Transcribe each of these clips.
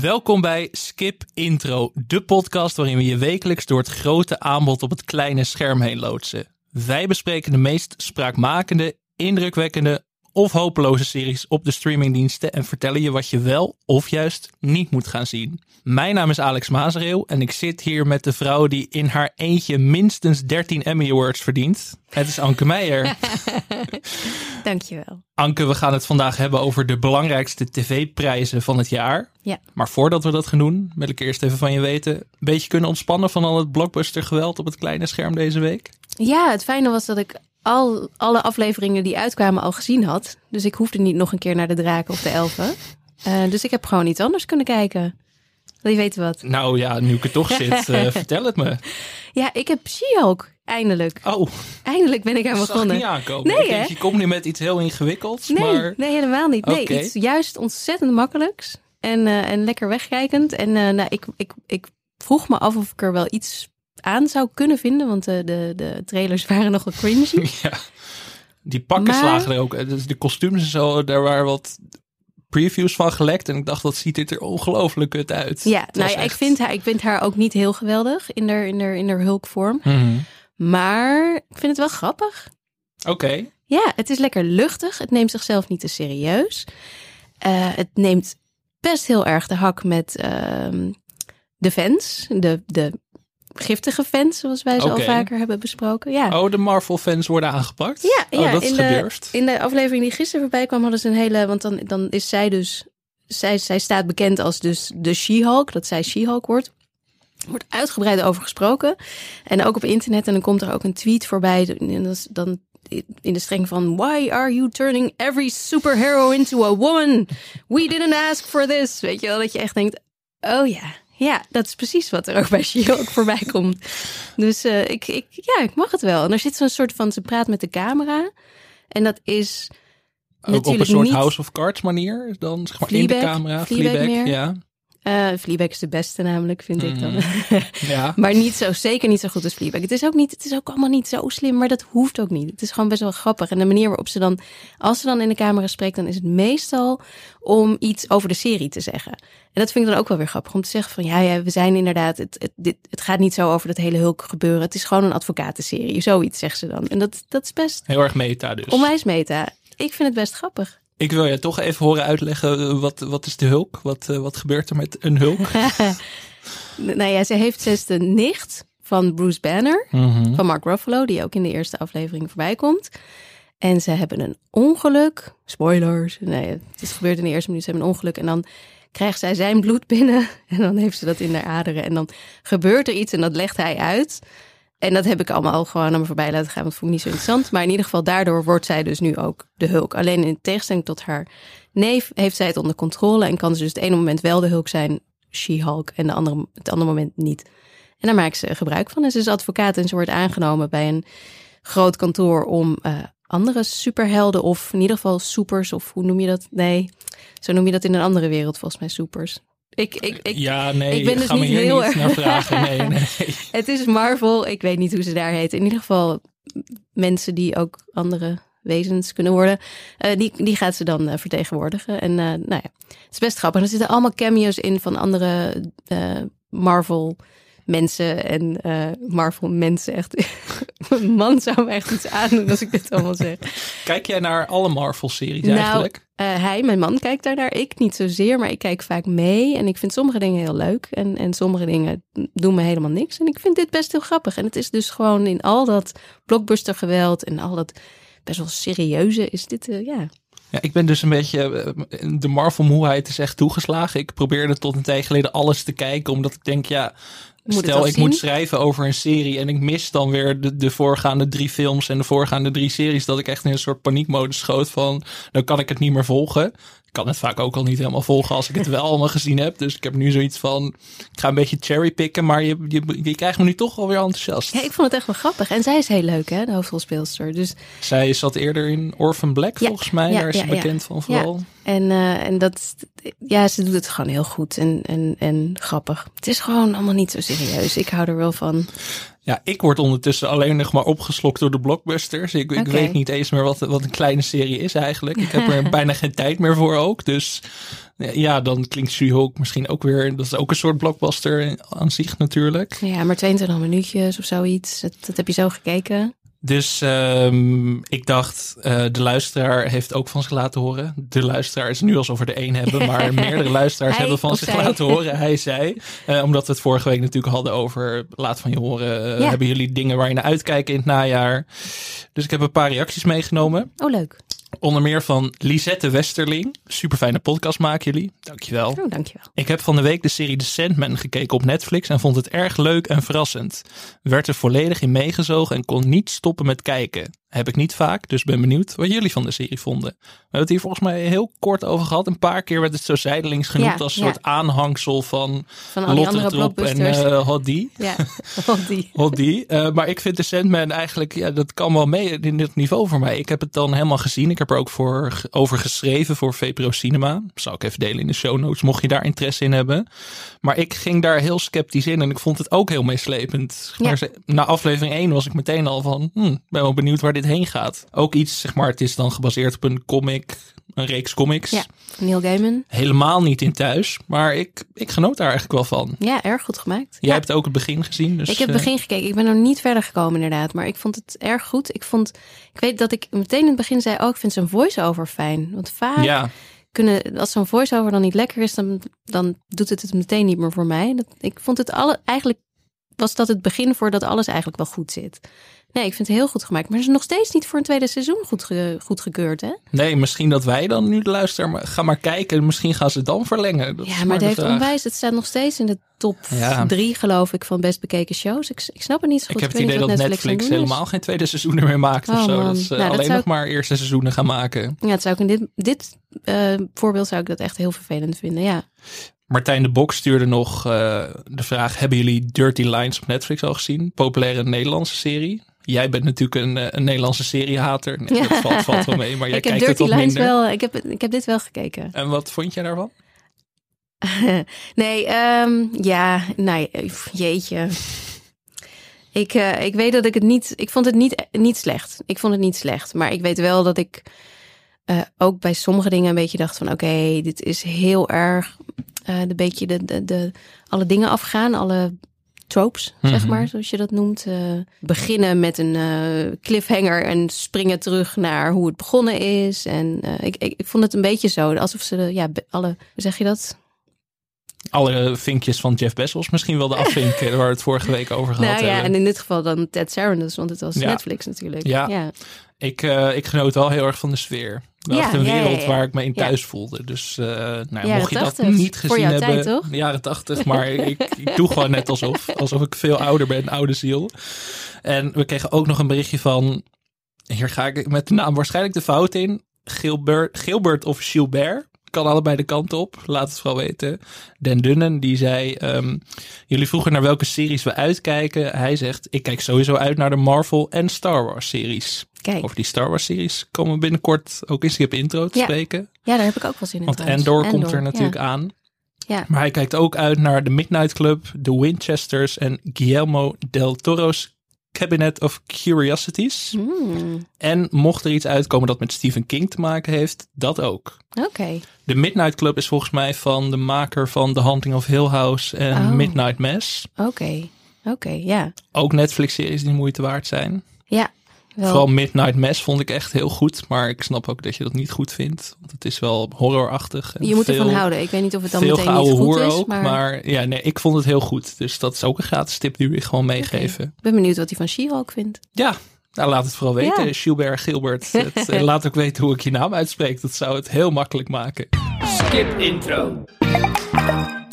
Welkom bij Skip Intro, de podcast waarin we je wekelijks door het grote aanbod op het kleine scherm heen loodsen. Wij bespreken de meest spraakmakende, indrukwekkende of hopeloze series op de streamingdiensten en vertellen je wat je wel of juist niet moet gaan zien. Mijn naam is Alex Mazereel en ik zit hier met de vrouw die in haar eentje minstens 13 Emmy Awards verdient. Het is Anke Meijer. Dankjewel. Anke, we gaan het vandaag hebben over de belangrijkste tv-prijzen van het jaar. Ja. Maar voordat we dat gaan doen, wil ik eerst even van je weten. Een beetje kunnen ontspannen van al het blockbuster geweld op het kleine scherm deze week? Ja, het fijne was dat ik al, alle afleveringen die uitkwamen al gezien had. Dus ik hoefde niet nog een keer naar de draken of de elfen. Uh, dus ik heb gewoon iets anders kunnen kijken. Wil je weten wat? Nou ja, nu ik er toch zit, uh, vertel het me. Ja, ik heb She-Hulk. Eindelijk. Oh. Eindelijk ben ik aan begonnen. niet aankomen. Nee, denk, je komt nu met iets heel ingewikkelds. Nee, maar... nee helemaal niet. Nee, okay. iets juist ontzettend makkelijks. En, uh, en lekker wegkijkend. En nou, ik, ik, ik vroeg me af of ik er wel iets aan zou kunnen vinden. Want de, de, de trailers waren nogal cringy. ja. Die pakken maar... slagen er ook. Dus de kostuums en zo, daar waren wat previews van gelekt. En ik dacht, dat ziet er ongelooflijk kut uit. Ja, nou ja, echt... ik, vind haar, ik vind haar ook niet heel geweldig in haar, in haar, in haar hulkvorm. Mm -hmm. Maar ik vind het wel grappig. Oké. Okay. Ja, het is lekker luchtig. Het neemt zichzelf niet te serieus. Uh, het neemt best heel erg de hak met uh, de fans. De, de giftige fans, zoals wij ze okay. al vaker hebben besproken. Ja. Oh, de Marvel-fans worden aangepakt? Ja, oh, ja dat is in, gedurfd. de, in de aflevering die gisteren voorbij kwam, hadden ze een hele... Want dan, dan is zij dus... Zij, zij staat bekend als dus de She-Hulk, dat zij She-Hulk wordt. Er wordt uitgebreid over gesproken. En ook op internet. En dan komt er ook een tweet voorbij. En dat is dan in de streng van... Why are you turning every superhero into a woman? We didn't ask for this. Weet je wel, dat je echt denkt... Oh ja, ja, dat is precies wat er ook bij She-Hulk voorbij komt. Dus uh, ik, ik, ja, ik mag het wel. En er zit zo'n soort van... Ze praat met de camera. En dat is... Ook op een soort House of Cards manier dan zeg maar Fleabag, in de camera. Fleabag, Fleabag ja. Uh, Fleabag is de beste namelijk, vind mm. ik dan. ja. Maar niet zo, zeker niet zo goed als Fleabag. Het is ook niet, het is ook allemaal niet zo slim, maar dat hoeft ook niet. Het is gewoon best wel grappig. En de manier waarop ze dan, als ze dan in de camera spreekt, dan is het meestal om iets over de serie te zeggen. En dat vind ik dan ook wel weer grappig, om te zeggen van, ja, ja we zijn inderdaad, het, het, dit, het gaat niet zo over dat hele hulk gebeuren. Het is gewoon een advocatenserie, zoiets zegt ze dan. En dat, dat is best... Heel erg meta dus. Onwijs meta. Ik vind het best grappig. Ik wil je toch even horen uitleggen, wat, wat is de hulk? Wat, uh, wat gebeurt er met een hulk? nou ja, ze heeft zes de nicht van Bruce Banner, mm -hmm. van Mark Ruffalo, die ook in de eerste aflevering voorbij komt. En ze hebben een ongeluk. Spoilers. Nee, het is gebeurd in de eerste minuut. Ze hebben een ongeluk en dan krijgt zij zijn bloed binnen. En dan heeft ze dat in haar aderen. En dan gebeurt er iets en dat legt hij uit. En dat heb ik allemaal gewoon aan me voorbij laten gaan. Want vond ik niet zo interessant. Maar in ieder geval, daardoor wordt zij dus nu ook de Hulk. Alleen in tegenstelling tot haar neef heeft zij het onder controle. En kan ze dus het ene moment wel de Hulk zijn, She-Hulk. En de andere, het andere moment niet. En daar maakt ze gebruik van. En ze is advocaat en ze wordt aangenomen bij een groot kantoor om uh, andere superhelden. Of in ieder geval supers. Of hoe noem je dat? Nee, zo noem je dat in een andere wereld volgens mij, supers. Ik, ik, ik, ja, nee, ik ben dus niet heel erg. naar vragen. Nee, nee. Het is Marvel. Ik weet niet hoe ze daar heet. In ieder geval mensen die ook andere wezens kunnen worden. Uh, die, die gaat ze dan uh, vertegenwoordigen. En uh, nou ja, het is best grappig. Er zitten allemaal cameo's in van andere Marvel mensen en Marvel mensen. Echt, een man zou me echt iets aandoen als ik dit allemaal zeg. Kijk jij naar alle Marvel-series Nou, eigenlijk? Uh, hij, mijn man, kijkt daarnaar. Ik niet zozeer, maar ik kijk vaak mee. En ik vind sommige dingen heel leuk. En, en sommige dingen doen me helemaal niks. En ik vind dit best heel grappig. En het is dus gewoon in al dat blockbuster geweld en al dat best wel serieuze is dit, uh, ja. Ja, ik ben dus een beetje. De Marvel-moeheid is echt toegeslagen. Ik probeerde tot een tijd geleden alles te kijken, omdat ik denk, ja. Moet Stel, ik zien? moet schrijven over een serie en ik mis dan weer de, de voorgaande drie films en de voorgaande drie series. Dat ik echt in een soort paniekmodus schoot van, dan kan ik het niet meer volgen. Ik kan het vaak ook al niet helemaal volgen als ik het wel allemaal gezien heb. Dus ik heb nu zoiets van, ik ga een beetje cherrypicken, maar je, je, je krijgt me nu toch alweer enthousiast. Ja, ik vond het echt wel grappig. En zij is heel leuk, hè, de hoofdrolspeelster. Dus Zij zat eerder in Orphan Black, Ja, volgens mij. ja, Daar is ze ja, bekend van vooral. En, uh, en dat, ja, ze doet het gewoon heel goed en, en, en grappig. Het is gewoon allemaal niet zo serieus. Ik hou er wel van. Ja, ik word ondertussen alleen nog maar opgeslokt door de blockbusters. Ik, ik weet niet eens meer wat, wat een kleine serie is eigenlijk. Ik heb er bijna geen tijd meer voor ook. Dus ja, dan klinkt She-Hulk misschien ook weer... Dat is ook een soort blockbuster aan zich natuurlijk. Ja, maar 22 minuutjes of zoiets. Dat, dat heb je zo gekeken. Dus ehm, ik dacht, eh, de luisteraar heeft ook van zich laten horen. De luisteraar is nu alsof we er één hebben, maar meerdere luisteraars hebben van zich zij. laten horen. Hij zei, Eh, omdat we het vorige week natuurlijk hadden over laat van je horen. eh, Ja. Hebben jullie dingen waar je naar uitkijkt in het najaar? Dus ik heb een paar reacties meegenomen. Oh, leuk. Onder meer van Lisette Westerling. Super fijne podcast maken jullie. Dankjewel. Oh, dankjewel. Ik heb van de week de serie The Sandman gekeken op Netflix en vond het erg leuk en verrassend. Werd er volledig in meegezogen en kon niet stoppen met kijken. Heb ik niet vaak, dus ben benieuwd wat jullie van de serie vonden. We hebben het hier volgens mij heel kort over gehad. Een paar keer werd het zo zijdelings genoemd Ja, als een ja. soort aanhangsel van Van en Hot Die. ja, die. Eh, maar ik vind The Sandman eigenlijk, ja, dat kan wel mee in dit niveau voor mij. Ik heb het dan helemaal gezien. Ik heb er ook voor, over geschreven voor VPRO Cinema. Zal ik even delen in de show notes, mocht je daar interesse in hebben. Maar ik ging daar heel sceptisch in en ik vond het ook heel meeslepend. Ja. Maar na aflevering 1 was ik meteen al van, hm, ben wel benieuwd waar dit heen gaat. Ook iets, zeg maar, het is dan gebaseerd op een comic, een reeks comics. Ja, Neil Gaiman. Helemaal niet in thuis, maar ik, ik genoot daar eigenlijk wel van. Ja, erg goed gemaakt. Jij Ja. hebt ook het begin gezien. Dus, ik heb het eh, begin gekeken. Ik ben er niet verder gekomen inderdaad. Maar ik vond het erg goed. Ik vond, ik weet dat ik meteen in het begin zei, oh, ik vind zijn voice-over fijn. Want vaak ja, kunnen, als zo'n voice-over dan niet lekker is, dan, dan doet het het meteen niet meer voor mij. Dat, ik vond het alle, eigenlijk was dat het begin voordat alles eigenlijk wel goed zit. Nee, ik vind het heel goed gemaakt. Maar het is nog steeds niet voor een tweede seizoen goed, ge, goedgekeurd, hè? Nee, misschien dat wij dan nu de luisteraar, maar ga maar kijken. Misschien gaan ze het dan verlengen. Dat Ja, maar het de heeft vraag. onwijs. Het staat nog steeds in de top Ja. drie, geloof ik, van best bekeken shows. Ik, ik snap het niet zo goed. Ik heb het idee dat Netflix, het helemaal geen tweede seizoenen meer maakt of Oh, zo. Dat ze Nou, dat alleen nog maar eerste seizoenen gaan maken. Ja, het zou ik in dit, dit eh, voorbeeld zou ik dat echt heel vervelend vinden. Ja. Martijn de Bok stuurde nog eh, de vraag: hebben jullie Dirty Lines op Netflix al gezien? Populaire Nederlandse serie. Jij bent natuurlijk een, eh, een Nederlandse seriehater. Nee, dat valt, valt wel mee, maar jij ik kijkt het Dirty wat Lines minder. wel. Ik heb, het- ik heb dit wel gekeken. En wat vond jij daarvan? nee, ehm, ja, pff, jeetje. Ik, eh, ik weet dat ik het niet. Ik vond het niet, niet slecht. Ik vond het niet slecht. Maar ik weet wel dat ik ook bij sommige dingen een beetje dacht van oké, dit is heel erg eh een beetje de, de, de alle dingen afgaan, alle tropes, zeg Mhm. maar, zoals je dat noemt. Eh, beginnen met een eh, cliffhanger en springen terug naar hoe het begonnen is. En ik, ik, ik vond het een beetje zo, alsof ze de, ja, alle, hoe zeg je dat? Alle vinkjes van Jeff Bezos misschien wel de afvinken waar we het vorige week over gehad Nou ja, hebben. en in dit geval dan Ted Sarandos, want het was Ja. Netflix natuurlijk. Ja. ja. Ik, ik genoot wel heel erg van de sfeer. Wel Ja, een wereld waar ik me in thuis voelde. Dus eh, nou, mocht je dat 80. niet gezien hebben. tijd, toch? Jaren tachtig, maar ik, ik doe gewoon net alsof. Alsof ik veel ouder ben, oude ziel. En we kregen ook nog een berichtje van... Hier ga ik met de naam waarschijnlijk de fout in. Gilbert, Gilbert of Gilbert. Kan allebei de kant op. Laat het vooral weten. Den Dunnen, die zei... ehm, jullie vroegen naar welke series we uitkijken. Hij zegt, ik kijk sowieso uit naar de Marvel en Star Wars series. Kijk, Over die Star Wars series komen we binnenkort ook in Skip Intro te Ja. spreken. ja, daar heb ik ook wel zin in. Want trouwens. Endor komt er natuurlijk ja. aan. Ja. Maar hij kijkt ook uit naar de Midnight Club, de Winchesters en Guillermo del Toro's Cabinet of Curiosities. Hmm, En mocht er iets uitkomen dat met Stephen King te maken heeft, dat ook. Oké, De Midnight Club is volgens mij van de maker van The Haunting of Hill House en Oh. Midnight Mass. oké, oké, ja. Ook Netflix-series die moeite waard zijn. Ja, wel. Vooral Midnight Mass vond ik echt heel goed. Maar ik snap ook dat je dat niet goed vindt. Want het is wel horrorachtig. En je moet veel, ervan houden. Ik weet niet of het dan meteen niet goed hoer is, ook. maar, Maar... ja, nee, ik vond het heel goed. Dus dat is ook een gratis tip die we gewoon meegeven. ik ben benieuwd wat hij van She-Hulk vindt. Ja, nou, laat het vooral weten. Ja. Gilbert, Gilbert. Het, eh, laat ook weten hoe ik je naam uitspreek. Dat zou het heel makkelijk maken. Skip intro.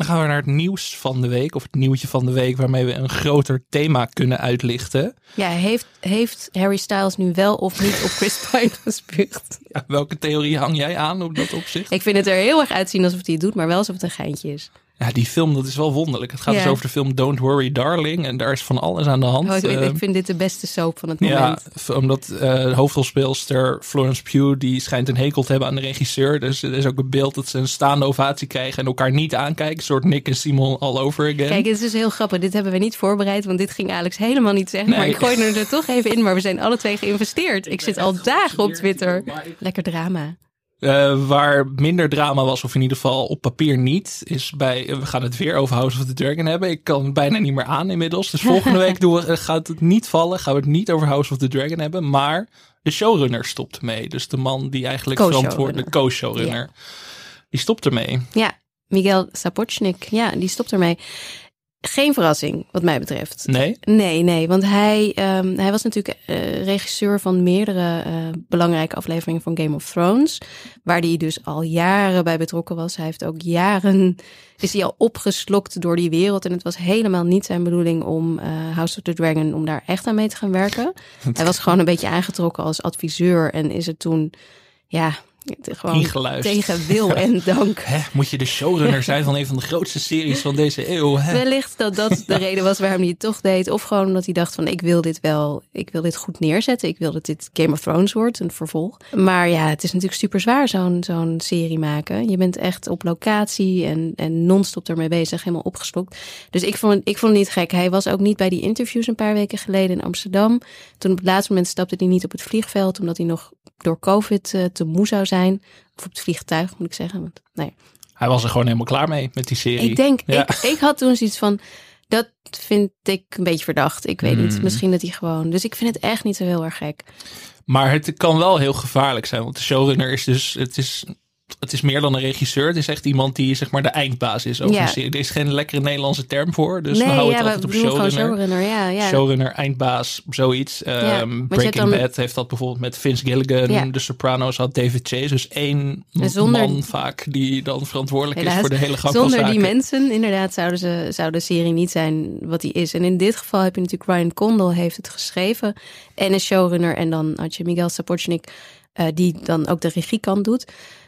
Gaan we naar het nieuws van de week. Of het nieuwtje van de week. Waarmee we een groter thema kunnen uitlichten. Ja, heeft, heeft Harry Styles nu wel of niet op Chris Pine gespuugd? Ja, welke theorie hang jij aan op dat opzicht? Ik vind het er heel erg uitzien alsof hij het doet, maar wel alsof het een geintje is. Ja, die film, dat is wel wonderlijk. Het gaat Ja. dus over de film Don't Worry Darling. En daar is van alles aan de hand. Oh, ik, Eh, ik vind dit de beste soap van het ja, moment. f- omdat eh, de hoofdrolspeelster Florence Pugh, die schijnt een hekel te hebben aan de regisseur. Dus er is ook een beeld dat ze een staande ovatie krijgen en elkaar niet aankijken. Een soort Nick en Simon all over again. Kijk, het is dus heel grappig. Dit hebben we niet voorbereid, want dit ging Alex helemaal niet zeggen. Maar ik gooi er er toch even in. Maar we zijn alle twee geïnvesteerd. Ik zit al dagen op Twitter. Lekker drama. Eh, waar minder drama was, of in ieder geval op papier niet, is bij. we gaan het weer over House of the Dragon hebben. Ik kan het bijna niet meer aan inmiddels. Dus volgende week doen we, eh, gaat het niet vallen. Gaan we het niet over House of the Dragon hebben. Maar de showrunner stopt ermee. Dus de man die eigenlijk Co-showrunner. verantwoordelijk, co-showrunner, die stopt ermee. Ja, Miguel Sapochnik. Ja, die stopt ermee. Geen verrassing, wat mij betreft. Nee? Nee, nee, want hij, ehm, hij was natuurlijk eh, regisseur van meerdere eh, belangrijke afleveringen van Game of Thrones. Waar hij dus al jaren bij betrokken was. Hij heeft ook jaren, is hij al opgeslokt door die wereld. En het was helemaal niet zijn bedoeling om eh, House of the Dragon, om daar echt aan mee te gaan werken. Hij was gewoon een beetje aangetrokken als adviseur en is het toen, ja, gewoon tegen wil en dank. Hè, moet je de showrunner zijn van een van de grootste series van deze eeuw? Hè? Wellicht dat dat de reden was waarom hij het toch deed. Of gewoon omdat hij dacht van ik wil dit wel, ik wil dit goed neerzetten. Ik wil dat dit Game of Thrones wordt, een vervolg. Maar ja, het is natuurlijk super zwaar zo'n zo'n serie maken. Je bent echt op locatie en, en non-stop ermee bezig, helemaal opgeslokt. Dus ik vond, ik vond het niet gek. Hij was ook niet bij die interviews een paar weken geleden in Amsterdam. Toen op het laatste moment stapte hij niet op het vliegveld, omdat hij nog door COVID eh, te moe zou zijn. Of op het vliegtuig, moet ik zeggen. Want, nee. Hij was er gewoon helemaal klaar mee met die serie. Ik denk, Ja. ik, ik had toen zoiets van, dat vind ik een beetje verdacht. Ik weet Hmm. niet, misschien dat hij gewoon... Dus ik vind het echt niet zo heel erg gek. Maar het kan wel heel gevaarlijk zijn. Want de showrunner is dus. Het is, het is meer dan een regisseur. Het is echt iemand die zeg maar de eindbaas is over Ja. Er is geen lekkere Nederlandse term voor. Dus we houden ja, het altijd op showrunner. showrunner. Ja, ja. Showrunner, eindbaas, zoiets. Ehm, Breaking dan- Bad heeft dat bijvoorbeeld met Vince Gilligan. De Sopranos had David Chase. Dus één zonder- man vaak die dan verantwoordelijk is voor de hele gang van Zonder zaken. die mensen, inderdaad, zouden ze, zou de serie niet zijn wat die is. En in dit geval heb je natuurlijk Ryan Condal heeft het geschreven. En een showrunner. En dan had je Miguel Sapochnik, eh, die dan ook de regiekant doet.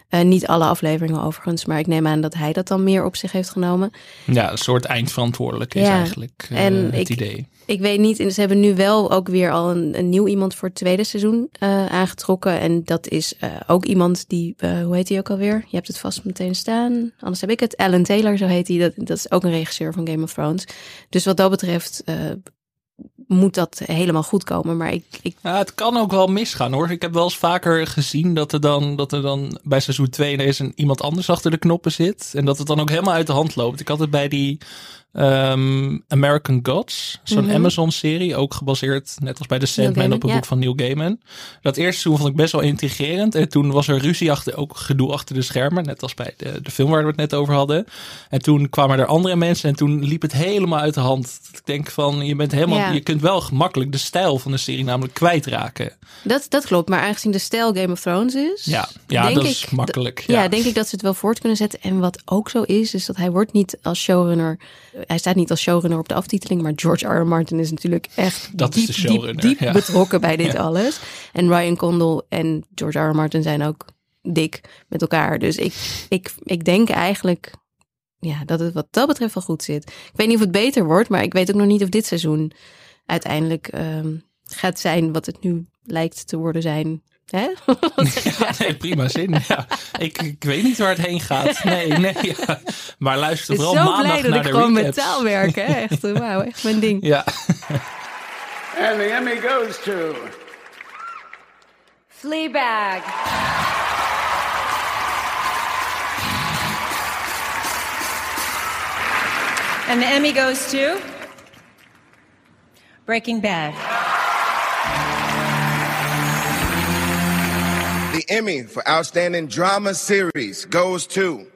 Eh, niet alle afleveringen overigens, maar ik neem aan dat hij dat dan meer op zich heeft genomen. Ja, een soort eindverantwoordelijk is Ja. eigenlijk eh, En het ik- idee. Ik weet niet, en ze hebben nu wel ook weer al een, een nieuw iemand voor het tweede seizoen eh, aangetrokken. En dat is ook iemand die, hoe heet hij ook alweer? Je hebt het vast meteen staan. Anders heb ik het. Alan Taylor, zo heet hij. Dat, dat is ook een regisseur van Game of Thrones. Dus wat dat betreft moet dat helemaal goed komen. Maar ik, ik Ja, het kan ook wel misgaan hoor. Ik heb wel eens vaker gezien dat er dan, dat er dan bij seizoen 2 ineens een, iemand anders achter de knoppen zit. En dat het dan ook helemaal uit de hand loopt. Ik had het bij die ehm, American Gods, zo'n Mhm. Amazon-serie, ook gebaseerd, net als bij The Sandman, Gaiman, op een ja. boek van Neil Gaiman. Dat eerste seizoen vond ik best wel intrigerend. En toen was er ruzie achter, ook gedoe achter de schermen, net als bij de, de film waar we het net over hadden. En toen kwamen er andere mensen en toen liep het helemaal uit de hand. Ik denk van, je bent helemaal, Ja. je kunt wel gemakkelijk de stijl van de serie namelijk kwijtraken. dat, dat klopt. Maar aangezien de stijl Game of Thrones is. Ja, ja denk dat is makkelijk. Ja. Ja. denk ik dat ze het wel voort kunnen zetten. En wat ook zo is, is dat hij wordt niet als showrunner... Hij staat niet als showrunner op de aftiteling, maar George R. R. Martin is natuurlijk echt Dat is diep, de diep, diep ja. betrokken bij dit Ja. alles. En Ryan Condal en George R. R. Martin zijn ook dik met elkaar. Dus ik, ik, ik denk eigenlijk ja, dat het wat dat betreft wel goed zit. Ik weet niet of het beter wordt, maar ik weet ook nog niet of dit seizoen uiteindelijk ehm, gaat zijn wat het nu lijkt te worden zijn. Hè? Ja, nee, prima zin. Ja. Ik, ik weet niet waar het heen gaat. Nee, nee. Ja. Maar luister Ik ben vooral zo maandag blij dat naar ik de gewoon met recaps. taal werk. Hè? Echt, wauw, echt mijn ding. Ja. And the Emmy goes to. Fleabag. And the Emmy goes to Breaking Bad. Emmy for Outstanding Drama Series goes to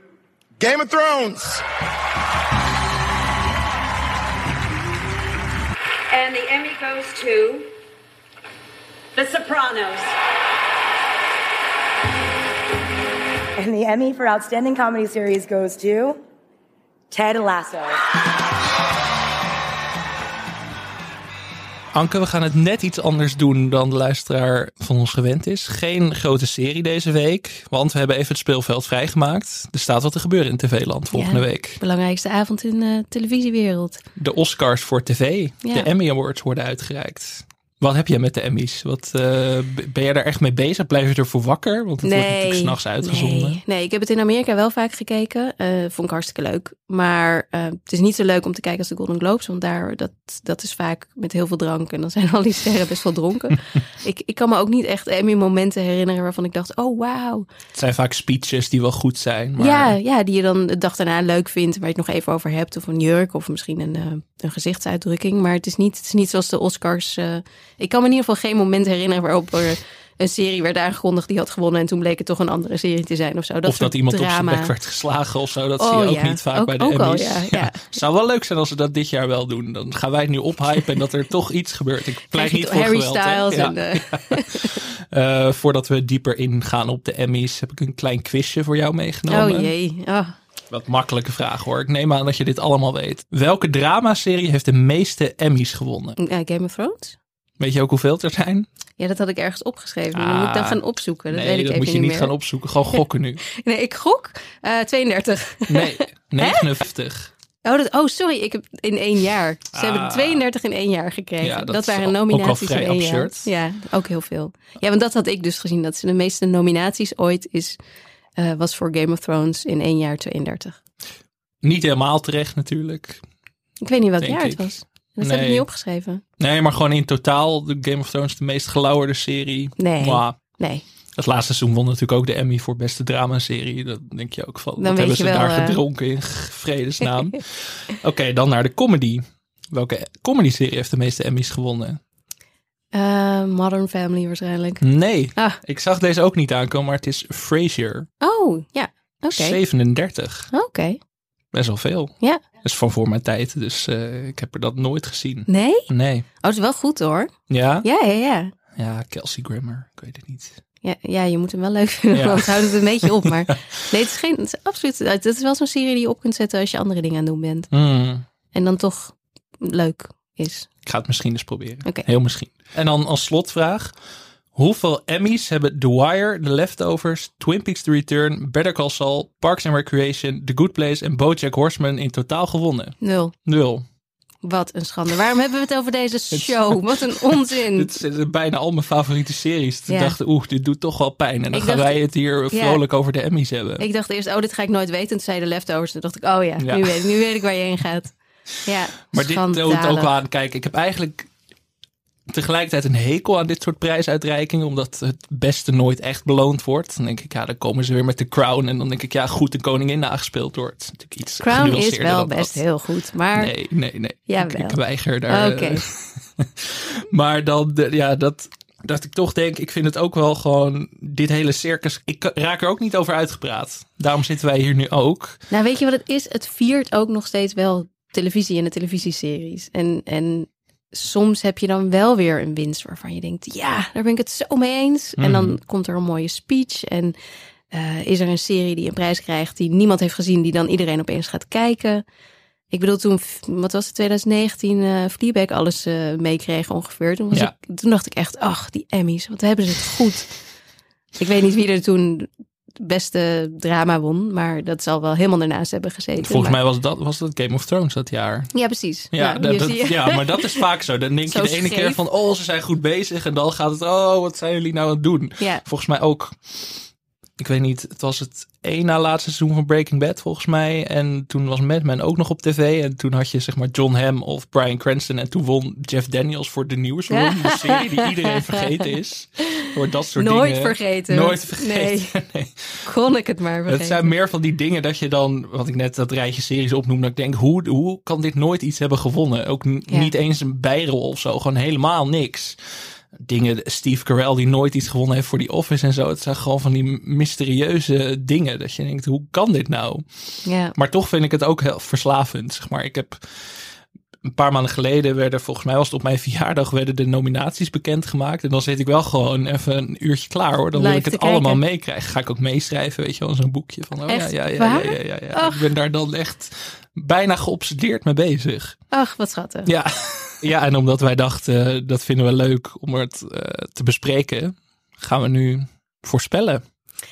Game of Thrones. And the Emmy goes to The Sopranos. And the Emmy for Outstanding Comedy Series goes to Ted Lasso. Anke, we gaan het net iets anders doen dan de luisteraar van ons gewend is. Geen grote serie deze week, want we hebben even het speelveld vrijgemaakt. Er staat wat te gebeuren in TV-land volgende Ja. week. Belangrijkste avond in de televisiewereld. De Oscars voor tv, Ja. de Emmy Awards worden uitgereikt. Wat heb jij met de Emmys? Wat, eh, ben je daar echt mee bezig? Blijf je ervoor wakker? Want het wordt natuurlijk s'nachts uitgezonden. Nee, nee, ik heb het in Amerika wel vaak gekeken. Eh, vond ik hartstikke leuk. Maar eh, het is niet zo leuk om te kijken als de Golden Globes. Want daar, dat, dat is vaak met heel veel drank. En dan zijn al die sterren best wel dronken. ik, ik kan me ook niet echt Emmy-momenten herinneren waarvan ik dacht... oh, wauw. Het zijn vaak speeches die wel goed zijn. Maar Ja, ja, die je dan de dag daarna leuk vindt. Waar je het nog even over hebt. Of een jurk. Of misschien een, een gezichtsuitdrukking. Maar het is, niet, het is niet zoals de Oscars. eh, ik kan me in ieder geval geen moment herinneren waarop er... Een serie werd aangekondigd die had gewonnen en toen bleek het toch een andere serie te zijn of zo. Dat of dat iemand op zijn bek werd geslagen of zo. Dat Oh, zie je ook ja. niet vaak Ook- bij de Emmys. ja, ja. Zou wel leuk zijn als ze dat dit jaar wel doen. Dan gaan wij het nu ophypen en dat er toch iets gebeurt. Ik pleit niet voor Harry geweld. Styles en eh, Eh, voordat we dieper ingaan op de Emmys, heb ik een klein quizje voor jou meegenomen. oh jee. Oh. Wat makkelijke vraag hoor. Ik neem aan dat je dit allemaal weet. Welke dramaserie heeft de meeste Emmys gewonnen? Game of Thrones? Weet je ook hoeveel er zijn? Ja, dat had ik ergens opgeschreven. Dan moet ik dan Ah. gaan opzoeken. Dat nee, weet ik dat even moet je niet meer. gaan opzoeken. Gewoon gokken nu. Nee, ik gok eh 32. Nee, 59. Oh, dat, oh, sorry. Ik heb in één jaar. Ze Ah. hebben 32 in één jaar gekregen. Ja, dat waren nominaties in één absurd. jaar. Ja, ook heel veel. Ja, want dat had ik dus gezien. Dat ze de meeste nominaties ooit is, eh, was voor Game of Thrones in één jaar 32. Niet helemaal terecht natuurlijk. Ik weet niet welk jaar ik. het was. Dat heb ik Nee. niet opgeschreven. Nee, maar gewoon in totaal de Game of Thrones de meest gelauwerde serie. Nee. Mwah. Nee. Het laatste seizoen won natuurlijk ook de Emmy voor beste dramaserie. Dat denk je ook van. Dan wat hebben ze wel, daar eh, gedronken in vredesnaam. Oké, dan naar de comedy. Welke comedy-serie heeft de meeste Emmys gewonnen? Eh, Modern Family waarschijnlijk. Nee, Ah. ik zag deze ook niet aankomen, maar het is Frasier. Oh, ja. Oké. 37. Oké. Best wel veel. Ja. Dat is van voor mijn tijd, dus eh, ik heb er dat nooit gezien. Nee? Nee. Oh, het is wel goed hoor. Ja? Ja, ja, ja. Ja, Kelsey Grammer. Ik weet het niet. Ja, ja, je moet hem wel leuk vinden, Ja. want houdt het een beetje op. Maar nee, het is, geen, het is absoluut. Het is wel zo'n serie die je op kunt zetten als je andere dingen aan het doen bent. Hmm. En dan toch leuk is. Ik ga het misschien eens proberen. Heel misschien. En dan als slotvraag. Hoeveel Emmys hebben The Wire, The Leftovers, Twin Peaks The Return, Better Call Saul, Parks and Recreation, The Good Place en BoJack Horseman in totaal gewonnen? Nul. Nul. Wat een schande. Waarom hebben we het over deze show? Wat een onzin. Dit zijn bijna al mijn favoriete series. Ik Ja. dacht, oeh, dit doet toch wel pijn. En dan Ik gaan dacht- wij het hier vrolijk over de Emmys hebben. Ik dacht eerst, oh, dit ga ik nooit weten. Toen zei de leftovers. Toen dacht ik, oh ja, Ja. Nu, weet ik, nu weet ik waar je heen gaat. Ja, Maar dit toont ook wel aan. Kijk, ik heb eigenlijk tegelijkertijd een hekel aan dit soort prijsuitreikingen. Omdat het beste nooit echt beloond wordt. Dan denk ik, ja, dan komen ze weer met de crown. En dan denk ik, ja, goed, de koningin nagespeeld wordt. Is natuurlijk iets Crown is wel best dat. heel goed. Maar Nee, nee, nee. Jawel. Ik, ik weiger daar. Oké. eh, maar dan, ja, dat, dat ik toch denk, ik vind het ook wel gewoon, dit hele circus, ik raak er ook niet over uitgepraat. Daarom zitten wij hier nu ook. Nou, weet je wat het is? Het viert ook nog steeds wel televisie en de televisieseries. En, en soms heb je dan wel weer een winst waarvan je denkt, ja, daar ben ik het zo mee eens. En dan komt er een mooie speech en eh, is er een serie die een prijs krijgt die niemand heeft gezien, die dan iedereen opeens gaat kijken. Ik bedoel, toen, wat was het, 2019, eh Fleabag alles eh meekregen ongeveer. Toen, was Ja. ik, toen dacht ik echt, ach, die Emmys, wat hebben ze het goed. Ik weet niet wie er toen beste drama won, maar dat zal wel helemaal ernaast hebben gezeten. Volgens Maar- mij was dat, was dat Game of Thrones dat jaar. Ja, precies. Ja, dat, dat- ja, maar dat is vaak zo. Dan denk je de ene scheef. keer van, oh, ze zijn goed bezig. En dan gaat het, oh, wat zijn jullie nou aan het doen? Ja. Volgens mij ook, ik weet niet, het was het één na laatste seizoen van Breaking Bad volgens mij. En toen was Mad Men ook nog op tv. En toen had je zeg maar John Hamm of Brian Cranston. En toen won Jeff Daniels voor de Newsroom. De serie die iedereen vergeten is. Door dat soort Nooit dingen. vergeten. Nooit vergeten. Nee. nee. Kon ik het maar vergeten. Het zijn meer van die dingen dat je dan, wat ik net dat rijtje series opnoem, dat ik denk, hoe, hoe kan dit nooit iets hebben gewonnen? Ook Ja. niet eens een bijrol of zo, gewoon helemaal niks. Dingen, Steve Carell die nooit iets gewonnen heeft voor die Office en zo. Het zijn gewoon van die mysterieuze dingen dat je denkt, hoe kan dit nou? Ja. Maar toch vind ik het ook heel verslavend, zeg maar. Ik heb een paar maanden geleden werden, volgens mij was het op mijn verjaardag, werden de nominaties bekendgemaakt. En dan zit ik wel gewoon even een uurtje klaar hoor. Dan wil ik het allemaal meekrijgen. Ga ik ook meeschrijven, weet je wel, zo'n boekje van, oh Echt? ja, ja, ja, ja, ja, ja. Ik ben daar dan echt bijna geobsedeerd mee bezig. Ach, wat schattig. Ja, Ja, en omdat wij dachten, eh, dat vinden we leuk om het eh, te bespreken, gaan we nu voorspellen.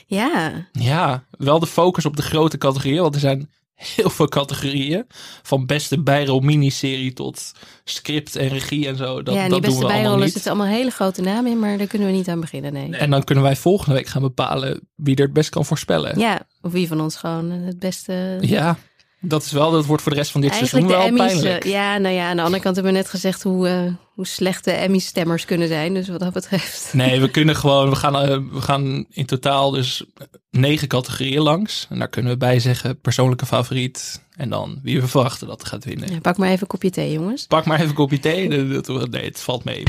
Ja, Ja, wel de focus op de grote categorieën, want er zijn heel veel categorieën. Van beste bijrol miniserie tot script en regie en zo. Dat, ja en dat die beste we allemaal bijrollen zitten allemaal hele grote namen in, maar daar kunnen we niet aan beginnen, nee. En dan kunnen wij volgende week gaan bepalen wie er het best kan voorspellen. Ja, of wie van ons gewoon het beste... Ja, dat is wel, dat wordt voor de rest van dit Eigenlijk seizoen wel Emmys. pijnlijk. eh, ja, nou ja, aan de andere kant hebben we net gezegd hoe, eh, hoe slecht de Emmy-stemmers kunnen zijn. Dus wat dat betreft. Nee, we kunnen gewoon, we gaan, eh, we gaan in totaal dus negen categorieën langs. En daar kunnen we bij zeggen persoonlijke favoriet. En dan wie we verwachten dat gaat winnen. Ja, pak maar even een kopje thee, jongens. Pak maar even een kopje thee. Nee, het valt mee.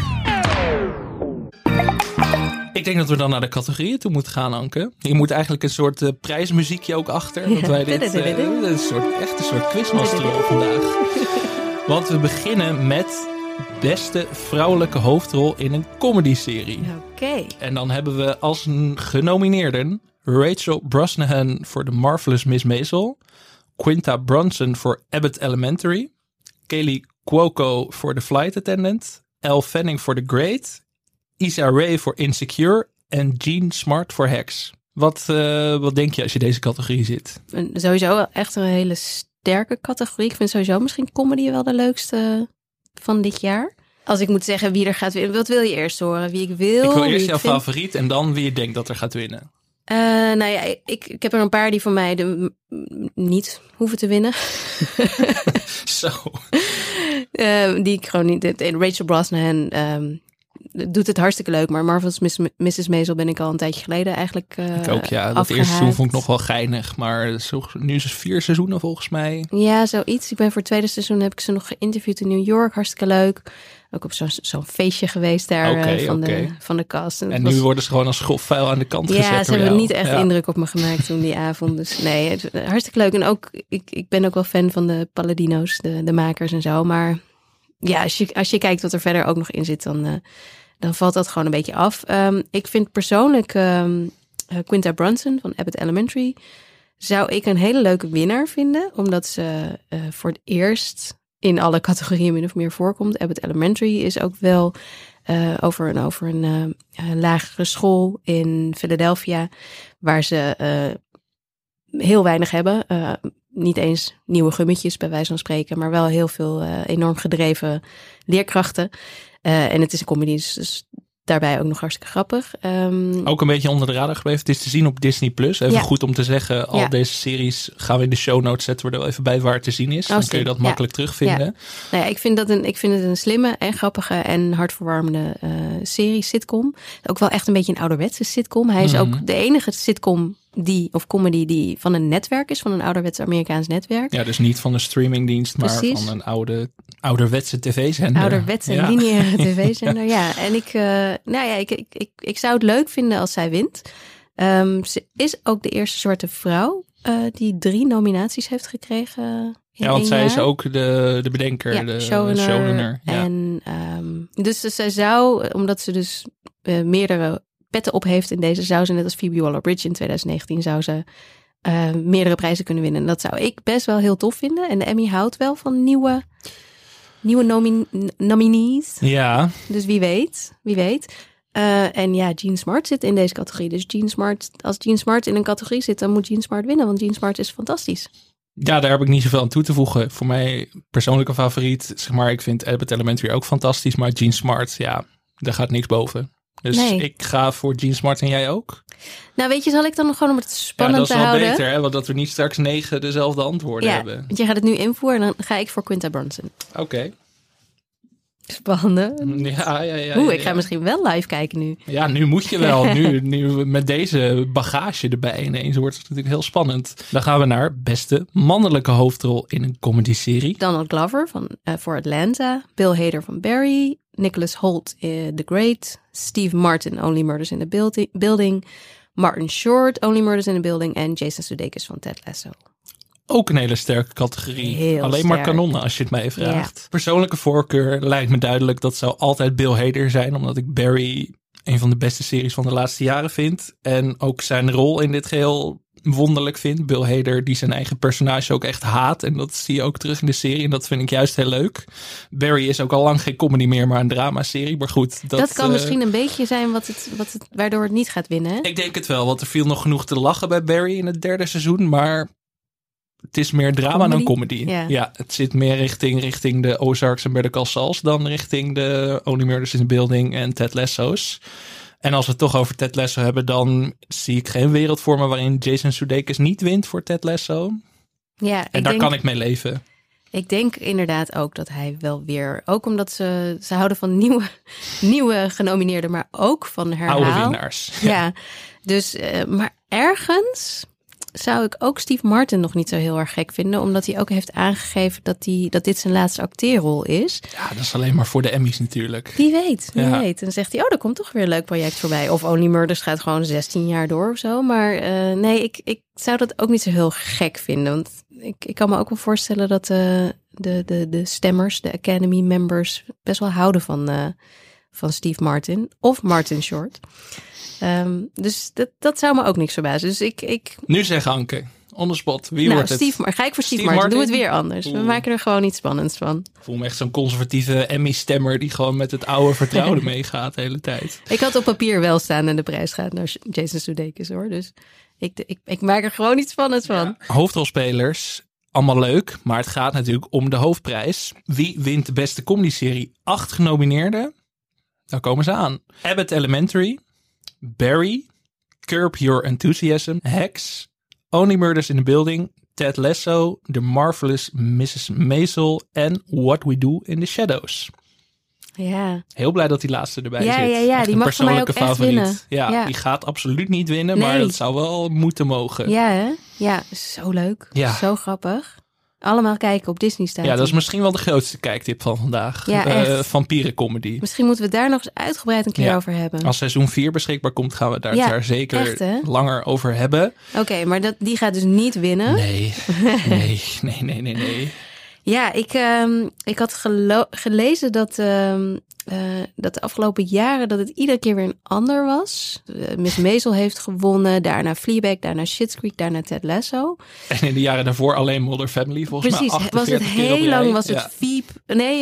Ik denk dat we dan naar de categorieën toe moeten gaan, Anke. Je moet eigenlijk een soort eh, prijsmuziekje ook achter. Dat wij dit, is een soort, echt een soort quizmaster vandaag. Want we beginnen met beste vrouwelijke hoofdrol in een comedy-serie. Oké. En dan hebben we als genomineerden Rachel Brosnahan voor The Marvelous Miss Maisel, Quinta Brunson voor Abbott Elementary, Kaylee Cuoco voor The Flight Attendant, Elle Fanning voor The Great, Issa Rae voor Insecure en Jean Smart voor Hex. Wat, eh, wat denk je als je deze categorie zit? Sowieso echt een hele sterke categorie. Ik vind sowieso misschien comedy wel de leukste van dit jaar. Als ik moet zeggen wie er gaat winnen. Wat wil je eerst horen? Wie ik wil? ik wil eerst jouw vind? favoriet en dan wie je denkt dat er gaat winnen. Eh, nou ja, ik, ik heb er een paar die van mij de, niet hoeven te winnen. Zo. Eh, die ik gewoon niet. Rachel Brosnahan ehm, doet het hartstikke leuk. Maar Marvel's Miss, Mrs. Maisel ben ik al een tijdje geleden eigenlijk eh Ik ook, ja. Dat eerste seizoen vond ik nog wel geinig. Maar zo, nu is het vier seizoenen volgens mij. Ja, zoiets. Ik ben voor het tweede seizoen heb ik ze nog geïnterviewd in New York. Hartstikke leuk. Ook op zo'n zo'n feestje geweest daar eh, van, de, van de cast. En het nu worden ze gewoon als grof vuil aan de kant gezet. Ja, ze hebben niet echt Ja. indruk op me gemaakt toen die avond. Dus nee, het, hartstikke leuk. En ook, ik, ik ben ook wel fan van de Paladino's, de, de makers en zo. Maar ja, als je, als je kijkt wat er verder ook nog in zit, dan, eh, dan valt dat gewoon een beetje af. Ehm, ik vind persoonlijk ehm, eh, Quinta Brunson van Abbott Elementary... zou ik een hele leuke winnaar vinden. Omdat ze eh, voor het eerst in alle categorieën min of meer voorkomt. Abbott Elementary is ook wel over een, over een lagere school in Philadelphia. Waar ze heel weinig hebben. Eh, niet eens nieuwe gummetjes bij wijze van spreken. Maar wel heel veel eh, enorm gedreven leerkrachten. Eh, en het is een comedy, dus, dus daarbij ook nog hartstikke grappig. Ehm, Ook een beetje onder de radar gebleven. Het is te zien op Disney+. Plus. Even Ja. goed om te zeggen, al Ja. deze series gaan we in de show notes zetten. We er wel even bij waar het te zien is. Oh, Dan kun je dat Ja. makkelijk terugvinden. Nou ja, ik vind, dat een, ik vind het een slimme en grappige en hartverwarmende eh, serie, sitcom. Ook wel echt een beetje een ouderwetse sitcom. Hij is Mhm. ook de enige sitcom die, of comedy die van een netwerk is, van een ouderwets Amerikaans netwerk. Ja, dus niet van een streamingdienst, maar van een oude, ouderwetse tv-zender. Ouderwetse Ja. lineaire tv-zender, ja. En ik, eh, nou ja, ik, ik, ik, ik zou het leuk vinden als zij wint. Ehm, ze is ook de eerste zwarte vrouw eh, die drie nominaties heeft gekregen. Ja, want zij is ook de, de bedenker, ja, de showrunner. showrunner. Ja. En ehm, dus zij zou, omdat ze dus eh, meerdere petten op heeft in deze, zou ze net als Phoebe Waller-Bridge in 2019 zou ze eh, meerdere prijzen kunnen winnen. En dat zou ik best wel heel tof vinden. En de Emmy houdt wel van nieuwe, nieuwe nomin- nominees. ja, Dus wie weet, wie weet. Eh, en ja, Jean Smart zit in deze categorie. Dus Jean Smart, als Jean Smart in een categorie zit, dan moet Jean Smart winnen. Want Jean Smart is fantastisch. Ja, daar heb ik niet zoveel aan toe te voegen. Voor mij persoonlijke favoriet, zeg maar, ik vind Abbott Elementary ook fantastisch, maar Gene Smart, ja, daar gaat niks boven. Dus Nee. ik ga voor Gene Smart en jij ook. Nou, weet je, zal ik dan nog gewoon om het Ja, spannend dat is te wel houden? beter, hè, want dat we niet straks negen dezelfde antwoorden Ja, hebben. want je gaat het nu invoeren en dan ga ik voor Quinta Brunson. Oké. Spannend. Ja, ja, ja. Oeh, ja, ik ga ja. misschien wel live kijken nu. Ja, nu moet je wel. Nu, nu met deze bagage erbij ineens wordt het natuurlijk heel spannend. Dan gaan we naar beste mannelijke hoofdrol in een comedy-serie. Donald Glover van, eh, voor Atlanta. Bill Hader van Barry. Nicholas Holt, eh, The Great. Steve Martin, Only Murders in the Buildi- Building. Martin Short, Only Murders in the Building. En Jason Sudeikis van Ted Lasso. Ook een hele sterke categorie. Heel Alleen maar kanonnen als je het mij vraagt. Persoonlijke voorkeur lijkt me duidelijk. Dat zou altijd Bill Hader zijn. Omdat ik Barry een van de beste series van de laatste jaren vind. En ook zijn rol in dit geheel wonderlijk vind. Bill Hader die zijn eigen personage ook echt haat. En dat zie je ook terug in de serie. En dat vind ik juist heel leuk. Barry is ook al lang geen comedy meer, maar een dramaserie. Maar goed. Dat, Dat, kan eh, misschien een beetje zijn wat het, wat het, waardoor het niet gaat winnen. hè? Ik denk het wel, want er viel nog genoeg te lachen bij Barry in het derde seizoen. Maar het is meer drama dan Comedy? Ja. het zit meer richting, richting de Ozarks en Better Call Sauls dan richting de Only Murders in the Building en Ted Lasso's. En als we het toch over Ted Lasso hebben, dan zie ik geen wereld voor me waarin Jason Sudeikis niet wint voor Ted Lasso. Ja, En daar denk, kan ik mee leven. ik denk inderdaad ook dat hij wel weer, ook omdat ze, ze houden van nieuwe, nieuwe genomineerden, maar ook van herhaal. Oude winnaars. Ja, dus, eh, maar ergens zou ik ook Steve Martin nog niet zo heel erg gek vinden, omdat hij ook heeft aangegeven dat, hij, dat dit zijn laatste acteerrol is. Ja, dat is alleen maar voor de Emmys natuurlijk. Wie weet, wie Ja. weet. En dan zegt hij, oh, er komt toch weer een leuk project voorbij. Of Only Murders gaat gewoon 16 jaar door of zo. Maar eh, nee, ik, ik zou dat ook niet zo heel gek vinden. Want ik, ik kan me ook wel voorstellen dat eh, de, de, de stemmers, de Academy members, best wel houden van, eh, van Steve Martin. Of Martin Short. Ehm, dus dat, dat zou me ook niks verbazen. Dus ik, ik Nu zeg Anke, on the spot, wie nou, wordt het? Steve, maar ga ik voor Steve, Steve Martin. Doe het weer anders. We maken er gewoon iets spannends van. Ik voel me echt zo'n conservatieve Emmy-stemmer die gewoon met het oude vertrouwde meegaat de hele tijd. Ik had op papier wel staan en de prijs gaat naar Jason Sudeikis hoor. Dus ik, ik, ik maak er gewoon iets spannends van. Hoofdrolspelers, allemaal leuk, maar het gaat natuurlijk om de hoofdprijs. Wie wint de beste comedyserie? Acht genomineerden. Daar komen ze aan. Abbott Elementary, Barry, Curb Your Enthusiasm, Hex, Only Murders in the Building, Ted Lasso, The Marvelous Mrs. Maisel en What We Do in the Shadows. Ja, Heel blij dat die laatste erbij Ja, zit. ja, ja, Echt die mag voor mij ook echt winnen. Ja, Ja. die gaat absoluut niet winnen, maar dat zou wel moeten mogen. ja hè? Ja, zo leuk. Ja. Zo grappig. Allemaal kijken op Disney staat. Ja, dat is misschien wel de grootste kijktip van vandaag. Ja, echt. Vampierencomedy. Misschien moeten we daar nog eens uitgebreid een keer Ja. over hebben. Als seizoen 4 beschikbaar komt, gaan we daar, Ja, daar zeker echt, langer over hebben. Oké, maar dat, die gaat dus niet winnen. Nee, nee, nee, nee, nee, nee. Ja, ik, ehm, ik had gelezen dat, ehm, eh, dat de afgelopen jaren dat het iedere keer weer een ander was. Eh, Miss Maisel heeft gewonnen, daarna Fleabag, daarna Schitt's Creek, daarna Ted Lasso. En in de jaren daarvoor alleen Modern Family, volgens Precies, mij was het 48 keer op heel lang was het Ja. Veep. Nee,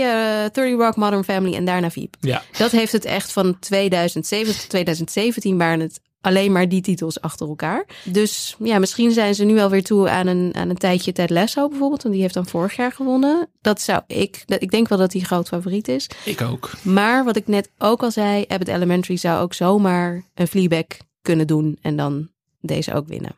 30 Rock, Modern Family en daarna Veep. Ja. Dat heeft het echt van 2007 tot 2017 waren het alleen maar die titels achter elkaar. Dus ja, misschien zijn ze nu alweer toe aan een, aan een tijdje Ted Lasso bijvoorbeeld. Want die heeft dan vorig jaar gewonnen. Dat zou ik, dat- ik denk wel dat hij groot favoriet is. Ik ook. Maar wat ik net ook al zei, Abbott Elementary zou ook zomaar een Fleabag kunnen doen. En dan deze ook winnen.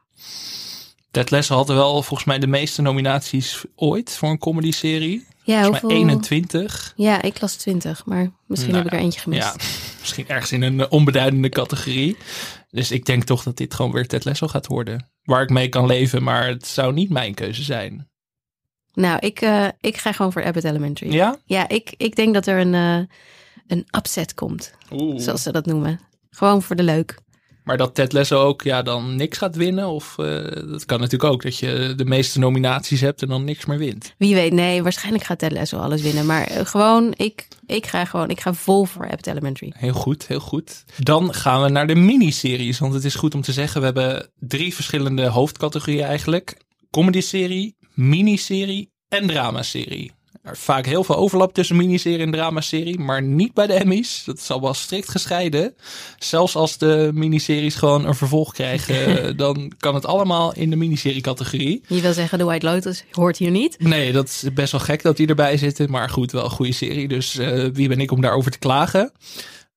Ted Lasso had wel volgens mij de meeste nominaties ooit voor een comedy-serie. Ja, Volgens mij hoeveel? 21. Ja, ik las 20, maar misschien Nou heb ik er eentje gemist. Ja, misschien ergens in een eh, onbeduidende categorie. Dus ik denk toch dat dit gewoon weer Ted Lasso gaat worden. Waar ik mee kan leven, maar het zou niet mijn keuze zijn. Nou, ik, eh, ik ga gewoon voor Abbott Elementary. Ja? Ja, ik, ik denk dat er een, eh, een upset komt, Oeh. zoals ze dat noemen. Gewoon voor de leuk. Maar dat Ted Lasso ook ja, dan niks gaat winnen? Of eh, dat kan natuurlijk ook, dat je de meeste nominaties hebt en dan niks meer wint. Wie weet, nee, waarschijnlijk gaat Ted Lasso alles winnen. Maar eh, gewoon, ik, ik ga gewoon, ik ga vol voor Abbott Elementary. Heel goed, heel goed. Dan gaan we naar de miniseries. Want het is goed om te zeggen, we hebben drie verschillende hoofdcategorieën eigenlijk. Comedy-serie, miniserie en dramaserie. Er is vaak heel veel overlap tussen miniserie en dramaserie, maar niet bij de Emmys. Dat is al wel strikt gescheiden. Zelfs als de miniseries gewoon een vervolg krijgen, dan kan het allemaal in de miniserie-categorie. Je wil zeggen, The White Lotus hoort hier niet. Nee, dat is best wel gek dat die erbij zitten. Maar goed, wel een goede serie. Dus eh, wie ben ik om daarover te klagen?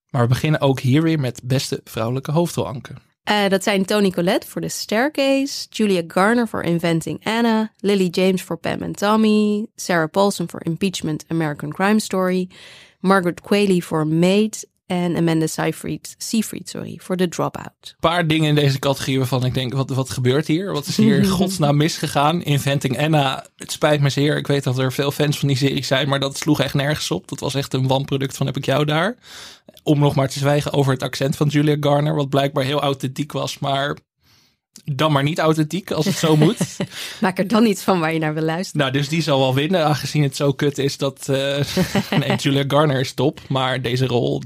Maar we beginnen ook hier weer met beste vrouwelijke hoofdrolanken. Eh, dat zijn Toni Collette voor The Staircase, Julia Garner voor Inventing Anna, Lily James voor Pam and Tommy, Sarah Paulson voor Impeachment American Crime Story, Margaret Qualley voor Maid en Amanda Seyfried, Seyfried sorry, voor The Dropout. Een paar dingen in deze categorie waarvan ik denk, wat, wat gebeurt hier? Wat is hier in godsnaam misgegaan? Inventing Anna, het spijt me zeer. Ik weet dat er veel fans van die serie zijn, maar dat sloeg echt nergens op. Dat was echt een wanproduct van heb ik jou daar. Om nog maar te zwijgen over het accent van Julia Garner, wat blijkbaar heel authentiek was, maar dan maar niet authentiek als het zo moet. Maak er dan iets van waar je naar wil luisteren. Nou, dus die zal wel winnen, aangezien het zo kut is dat... eh nee, Julia Garner is top, maar deze rol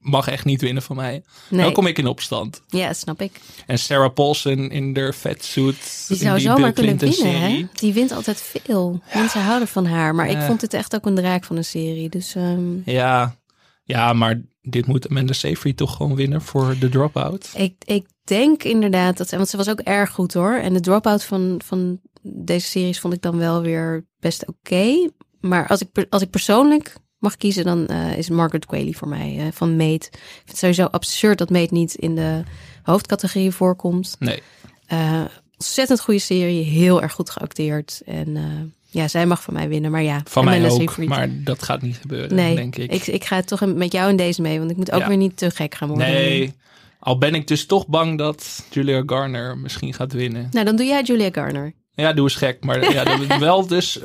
mag echt niet winnen van mij. Nee. Dan kom ik in opstand. Ja, snap ik. En Sarah Paulson in de vetsuit. Die zou die zomaar kunnen winnen, hè? Die wint altijd veel. Mensen houden van haar. Maar ik vond het echt ook een draak van een serie. Dus ehm, Ja. ja, maar dit moet Amanda Seyfried toch gewoon winnen voor de dropout. ik, ik denk inderdaad dat... Want ze was ook erg goed, hoor. En de drop-out van, van deze series vond ik dan wel weer best oké. Maar als ik, als ik persoonlijk mag kiezen, dan eh, is Margaret Qualley voor mij eh, van Mate. Ik vind het sowieso absurd dat Mate niet in de hoofdcategorie voorkomt. Nee. Eh, ontzettend goede serie, heel erg goed geacteerd. En ja, zij mag van mij winnen. Maar ja, Van mij ook, maar dat gaat niet gebeuren, nee, denk ik. ik. Ik ga toch met jou in deze mee, want ik moet ook Ja. weer niet te gek gaan worden. Nee, al ben ik dus toch bang dat Julia Garner misschien gaat winnen. Nou, dan doe jij Julia Garner. Ja, doe eens gek, maar ja, dat wel dus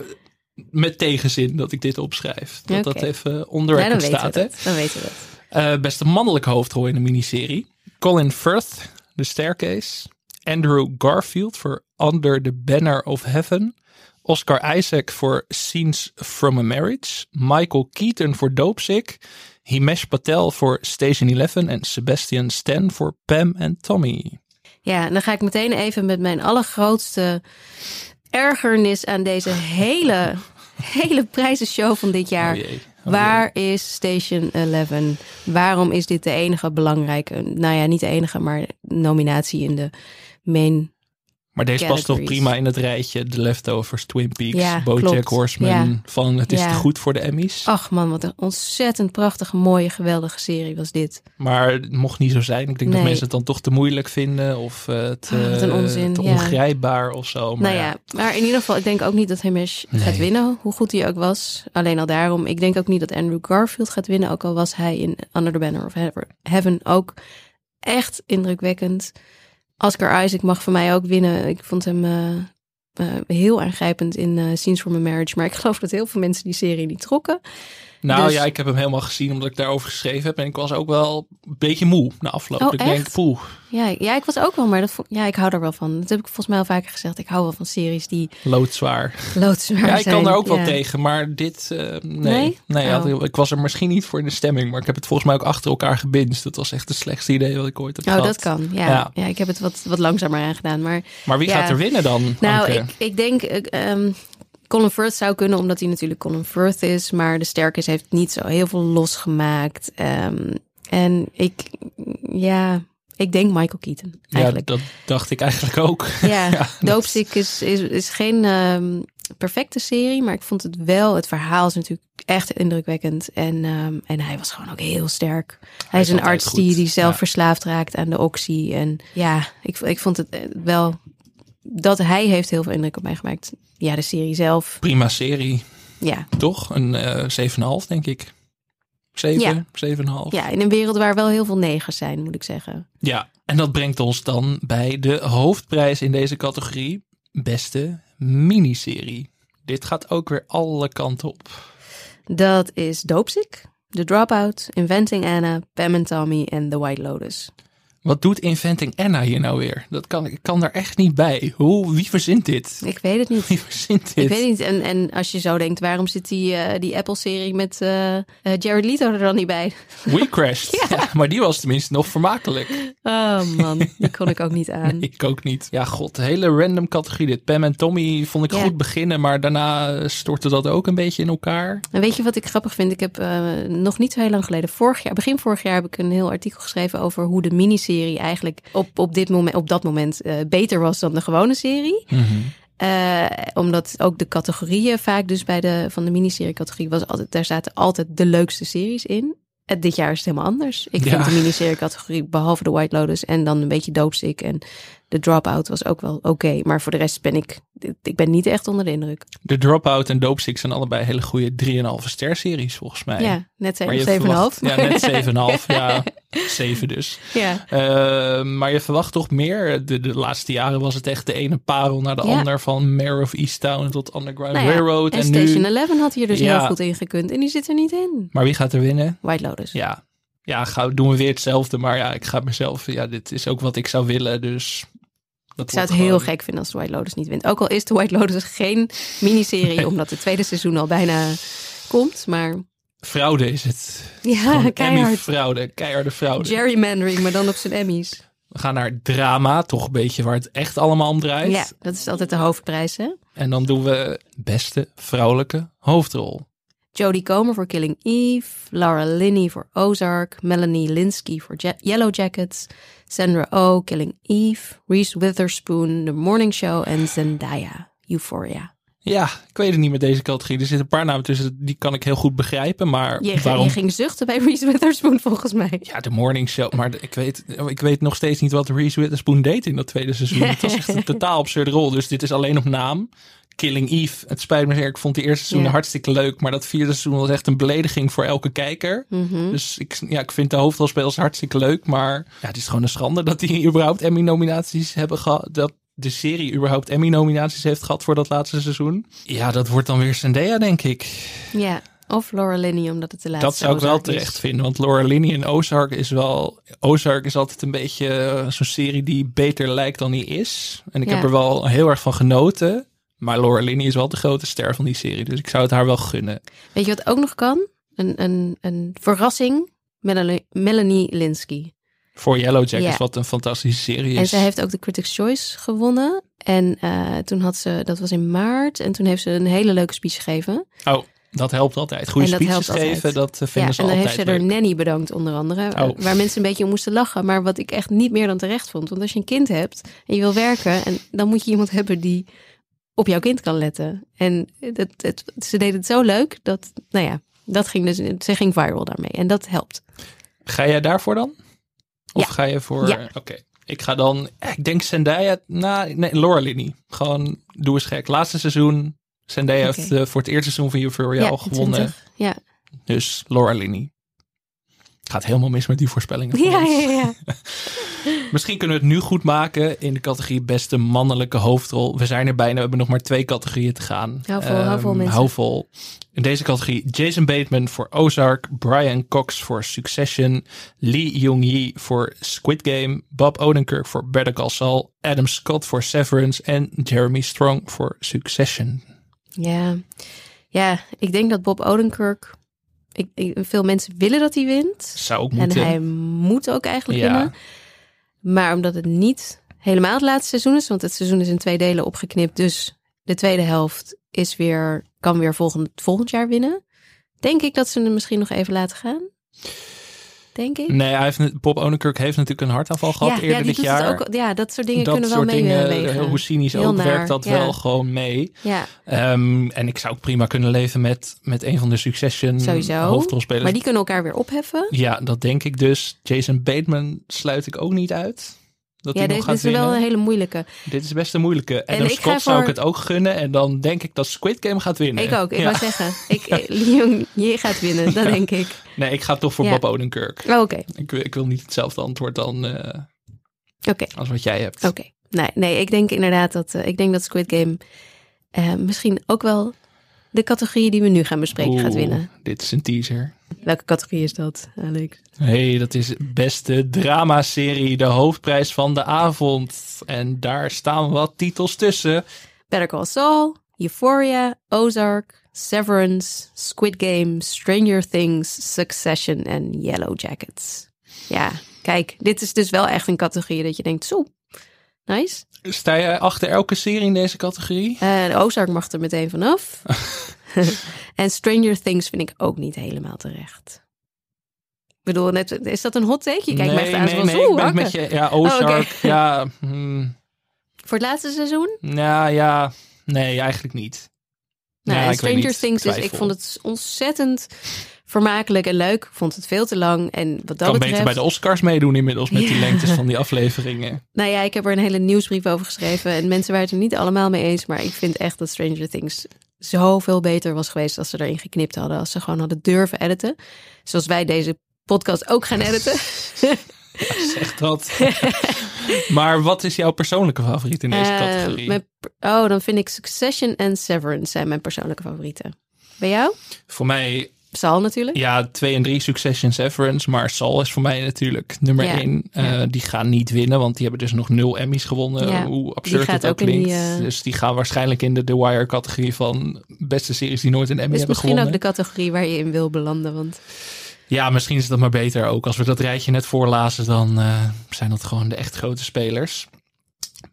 met tegenzin dat ik dit opschrijf. Dat dat even onder Ja, staat, hè? Dan weten we dat. Eh, beste mannelijke hoofdrol in de miniserie. Colin Firth, The Staircase. Andrew Garfield voor Under the Banner of Heaven. Oscar Isaac voor Scenes from a Marriage. Michael Keaton voor Dopesick. Himesh Patel voor Station 11. En Sebastian Stan voor Pam en Tommy. Ja, en dan ga ik meteen even met mijn allergrootste ergernis aan deze hele, hele prijzenshow van dit jaar. Oh jee, oh Waar is Station 11? Waarom is dit de enige belangrijke, nou ja, niet de enige, maar nominatie in de main Maar deze past toch prima in het rijtje. The Leftovers, Twin Peaks, Ja, BoJack klopt. Horseman. Ja. Van het is Ja. te goed voor de Emmys. Ach man, wat een ontzettend prachtige, mooie, geweldige serie was dit. Maar het mocht niet zo zijn. Ik denk dat mensen het dan toch te moeilijk vinden. Of eh, te, Ah, onzin, te ja. ongrijpbaar of zo. Maar nou ja, maar in ieder geval, ik denk ook niet dat Himesh gaat winnen, hoe goed hij ook was. Alleen al daarom. Ik denk ook niet dat Andrew Garfield gaat winnen, ook al was hij in Under the Banner of Heaven ook echt indrukwekkend. Oscar Isaac mag voor mij ook winnen. Ik vond hem eh, eh, heel aangrijpend in eh, Scenes from a Marriage. Maar ik geloof dat heel veel mensen die serie niet trokken. Nou Dus- ja, ik heb hem helemaal gezien omdat ik daarover geschreven heb. En ik was ook wel een beetje moe na afloop. Oh, ik denk, echt? poeh, Ja, ja, ik was ook wel, maar dat vond, ja, ik hou er wel van. Dat heb ik volgens mij al vaker gezegd. Ik hou wel van series die loodzwaar. loodzwaar Ja, ik zijn. kan daar ook wel Ja. tegen. Maar dit, eh, nee. Nee? Nee, had- Oh. ik was er misschien niet voor in de stemming. Maar ik heb het volgens mij ook achter elkaar gebinst. Dat was echt het slechtste idee wat ik ooit heb Oh, gehad. dat kan. Ja. Ja. ja. ik heb het wat, wat langzamer aangedaan. Maar Maar wie gaat er winnen dan, Nou, Anke? ik, ik denk eh, ehm, Colin Firth zou kunnen, omdat hij natuurlijk Colin Firth is. Maar de Sterkes heeft niet zo heel veel losgemaakt. Ehm, en ik, ja, ik denk Michael Keaton Ja, eigenlijk. dat dacht ik eigenlijk ook. Ja, Ja, is, is, is geen ehm, perfecte serie, maar ik vond het wel, het verhaal is natuurlijk echt indrukwekkend. En, ehm, en hij was gewoon ook heel sterk. Hij, is is een arts die, die zelf ja. verslaafd raakt aan de oxy. En ja, ik, ik vond het eh, wel, dat hij heeft heel veel indruk op mij gemaakt. Ja, de serie zelf, Prima serie, ja. toch? Een eh 7,5 denk ik. 7, Ja. 7,5. Ja, in een wereld waar wel heel veel negers zijn, moet ik zeggen. Ja, en dat brengt ons dan bij de hoofdprijs in deze categorie. Beste miniserie. Dit gaat ook weer alle kanten op. Dat is Dopesick, The Dropout, Inventing Anna, Pam and Tommy en The White Lotus. Wat doet Inventing Anna hier nou weer? Dat kan, ik kan daar echt niet bij. Hoe, wie verzint dit? Ik weet het niet. Wie verzint dit? Ik weet niet. En, en als je zo denkt, waarom zit die, eh, die Apple-serie met eh, eh, Jared Leto er dan niet bij? We Crashed. ja. maar die was tenminste nog vermakelijk. Oh man, die kon ik ook niet aan. Ik ook niet. Ja, god, hele random categorie dit. Pam en Tommy vond ik Ja. goed beginnen, maar daarna stortte dat ook een beetje in elkaar. En weet je wat ik grappig vind? Ik heb nog niet zo heel lang geleden, vorig jaar, begin vorig jaar, heb ik een heel artikel geschreven over hoe de miniserie eigenlijk op, op, dit moment, op dat moment eh, beter was dan de gewone serie. Eh, omdat ook de categorieën vaak dus bij de van de miniserie categorie was altijd daar zaten altijd de leukste series in. Eh, dit jaar is het helemaal anders. Ik Ja. vind de miniserie categorie behalve de White Lotus en dan een beetje Dopesick en de Dropout was ook wel oké, maar voor de rest ben ik ik ben niet echt onder de indruk. De Dropout en Six zijn allebei hele goede 3,5 ster series volgens mij. Ja, net Maar je 7,5. verwacht- Ja, net 7,5. ja, 7 dus. ja. Eh, maar je verwacht toch meer? De, de laatste jaren was het echt de ene parel naar de Ja. ander. Van Mayor of Easttown tot Underground Nou ja, Railroad. en, En, Station nu... 11 had hier dus Ja. heel goed in gekund en die zit er niet in. Maar wie gaat er winnen? White Lotus. Ja, ja ga, doen we weer hetzelfde. Maar ja, ik ga mezelf... Ja, dit is ook wat ik zou willen. Dus dat Ik zou het heel gek vinden als de White Lotus niet wint. Ook al is de White Lotus geen miniserie, omdat het tweede seizoen al bijna komt. Maar Fraude is het. Ja, keihard. Keiharde fraude. Gerrymandering, maar dan op zijn Emmys. We gaan naar drama, toch een beetje waar het echt allemaal om draait. Ja, dat is altijd de hoofdprijs, hè? En dan doen we beste vrouwelijke hoofdrol. Jodie Comer voor Killing Eve, Laura Linney voor Ozark, Melanie Linsky voor Ja- Yellow Jackets, Sandra Oh, Killing Eve, Reese Witherspoon, The Morning Show en Zendaya, Euphoria. Ja, ik weet het niet met deze categorie. Er zitten een paar namen tussen, die kan ik heel goed begrijpen. Maar Je, waarom? je ging zuchten bij Reese Witherspoon volgens mij. Ja, de morning show. Maar ik weet, ik weet nog steeds niet wat Reese Witherspoon deed in dat tweede seizoen. Het was echt een totaal absurde rol. Dus dit is alleen op naam. Killing Eve. Het spijt me zeer. Ik vond die eerste seizoen Ja. hartstikke leuk. Maar dat vierde seizoen was echt een belediging voor elke kijker. Mhm. Dus ik, ja, ik vind de hoofdrolspelers hartstikke leuk. Maar ja, het is gewoon een schande dat die überhaupt Emmy-nominaties hebben gehad. Dat de serie überhaupt Emmy-nominaties heeft gehad voor dat laatste seizoen. Ja, dat wordt dan weer Zendaya, denk ik. Ja, of Laura Linney, omdat het de laatste Dat zou ik wel is. terecht vinden. Want Laura Linney en Ozark is wel... Ozark is altijd een beetje eh, zo'n serie die beter lijkt dan die is. En ik Ja. heb er wel heel erg van genoten. Maar Laura Linney is wel de grote ster van die serie. Dus ik zou het haar wel gunnen. Weet je wat ook nog kan? Een, een, een verrassing, Melanie, Melanie Linsky. Voor Yellow Jackets, Ja. wat een fantastische serie is. En zij heeft ook de Critics' Choice gewonnen. En eh, toen had ze, dat was in maart, en toen heeft ze een hele leuke speech gegeven. Oh, dat helpt altijd. Goede speeches geven, dat eh, vinden ja, ze en dan altijd heeft ze er leuk. Nanny bedankt onder andere. Oh. Waar mensen een beetje om moesten lachen. Maar wat ik echt niet meer dan terecht vond. Want als je een kind hebt en je wil werken. En dan moet je iemand hebben die op jouw kind kan letten. En dat, het, ze deed het zo leuk dat, nou ja, dat ging dus, ze ging viral daarmee. En dat helpt. Ga jij daarvoor dan? Of Ja. ga je voor... Ja. Oké. Ik ga dan... eh, Ik denk Zendaya... Nou, nee, Laura Linney. Gewoon, doe eens gek. Laatste seizoen. Zendaya heeft eh, voor het eerste seizoen van Euphoria al gewonnen. 20. Ja. Dus Laura Linney. Gaat helemaal mis met die voorspellingen. Ja, ja, ja. Misschien kunnen we het nu goed maken in de categorie beste mannelijke hoofdrol. We zijn er bijna. We hebben nog maar twee categorieën te gaan. Hou vol, hou vol, Ehm, mensen. hou vol. In deze categorie Jason Bateman voor Ozark, Brian Cox voor Succession, Lee Jung-yi voor Squid Game, Bob Odenkirk voor Better Call Saul, Adam Scott voor Severance en Jeremy Strong voor Succession. Ja. ja, ik denk dat Bob Odenkirk... Ik, ik- veel mensen willen dat hij wint. Zou ook En moeten. hij moet ook eigenlijk Ja. winnen. Maar omdat het niet helemaal het laatste seizoen is, want het seizoen is in twee delen opgeknipt, dus de tweede helft is weer, kan weer volgend, volgend jaar winnen. Denk ik dat ze hem misschien nog even laten gaan. Denk ik. Nee, hij heeft, Bob Odenkirk heeft natuurlijk een hartaanval gehad eerder die dit jaar. Ook, ja, dat soort dingen dat kunnen wel soort dingen, hoe cynisch Heel ook, naar, werkt dat ja. wel gewoon mee. Ja, Ehm, en ik zou ook prima kunnen leven met, met een van de Succession sowieso. hoofdrolspelers. Maar die kunnen elkaar weer opheffen. Ja, dat denk ik dus. Jason Bateman sluit ik ook niet uit. Dat Ja, nog dit, gaat dit is wel een hele moeilijke. Dit is best een moeilijke. En ik ga Scott zou ik het ook gunnen. En dan denk ik dat Squid Game gaat winnen. Ik ook, ik Ja. wou zeggen. Ik, eh, Leon, je gaat winnen, dat denk ik. Nee, ik ga toch voor Ja. Bob Odenkirk. Oh, Oké, Ik, wil- ik wil niet hetzelfde antwoord dan oké. als wat jij hebt. Oké. Nee, nee, ik denk inderdaad dat, eh, ik denk dat Squid Game misschien ook wel de categorie die we nu gaan bespreken gaat winnen. Dit is een teaser. Welke categorie is dat, Alex? hey, dat is beste dramaserie, de hoofdprijs van de avond. En daar staan wat titels tussen. Better Call Saul, Euphoria, Ozark, Severance, Squid Game, Stranger Things, Succession en Yellow Jackets. Ja, kijk, dit is dus wel echt een categorie dat je denkt, zo, nice. Sta jij achter elke serie in deze categorie? De Ozark mag er meteen vanaf. en Stranger Things vind ik ook niet helemaal terecht. Ik bedoel, net, is dat een hot take? Je kijkt echt aan nee, zoals, nee, ik ben met je. Ja, Ozark, Oh, ja. hmm, Voor het laatste seizoen? nou ja, nee, eigenlijk niet. Nou, Ja, Stranger Things is, ik vond het ontzettend vermakelijk en leuk. Ik vond het veel te lang. En wat dat kan betreft, beter bij de Oscars meedoen inmiddels met die lengtes van die afleveringen. nou ja, ik heb er een hele nieuwsbrief over geschreven. En mensen waren het er niet allemaal mee eens. Maar ik vind echt dat Stranger Things zoveel beter was geweest als ze erin geknipt hadden. Als ze gewoon hadden durven editen. Zoals wij deze podcast ook gaan editen. Zeg dat. maar wat is jouw persoonlijke favoriet in deze Eh, categorie? mijn- oh, dan vind ik Succession en Severance zijn mijn persoonlijke favorieten. Bij jou? Voor mij Saul natuurlijk. Ja, 2 en 3 Succession Severance. Maar Saul is voor mij natuurlijk nummer Ja, 1. ja. die gaan niet winnen, want die hebben dus nog nul Emmys gewonnen. Ja, Hoe absurd het ook ook in die, klinkt. eh, Dus die gaan waarschijnlijk in de The Wire categorie van beste series die nooit een Emmy is hebben misschien gewonnen. ook de categorie waar je in wil belanden. Want Ja, misschien is dat maar beter ook. Als we dat rijtje net voorlazen, dan eh, zijn dat gewoon de echt grote spelers.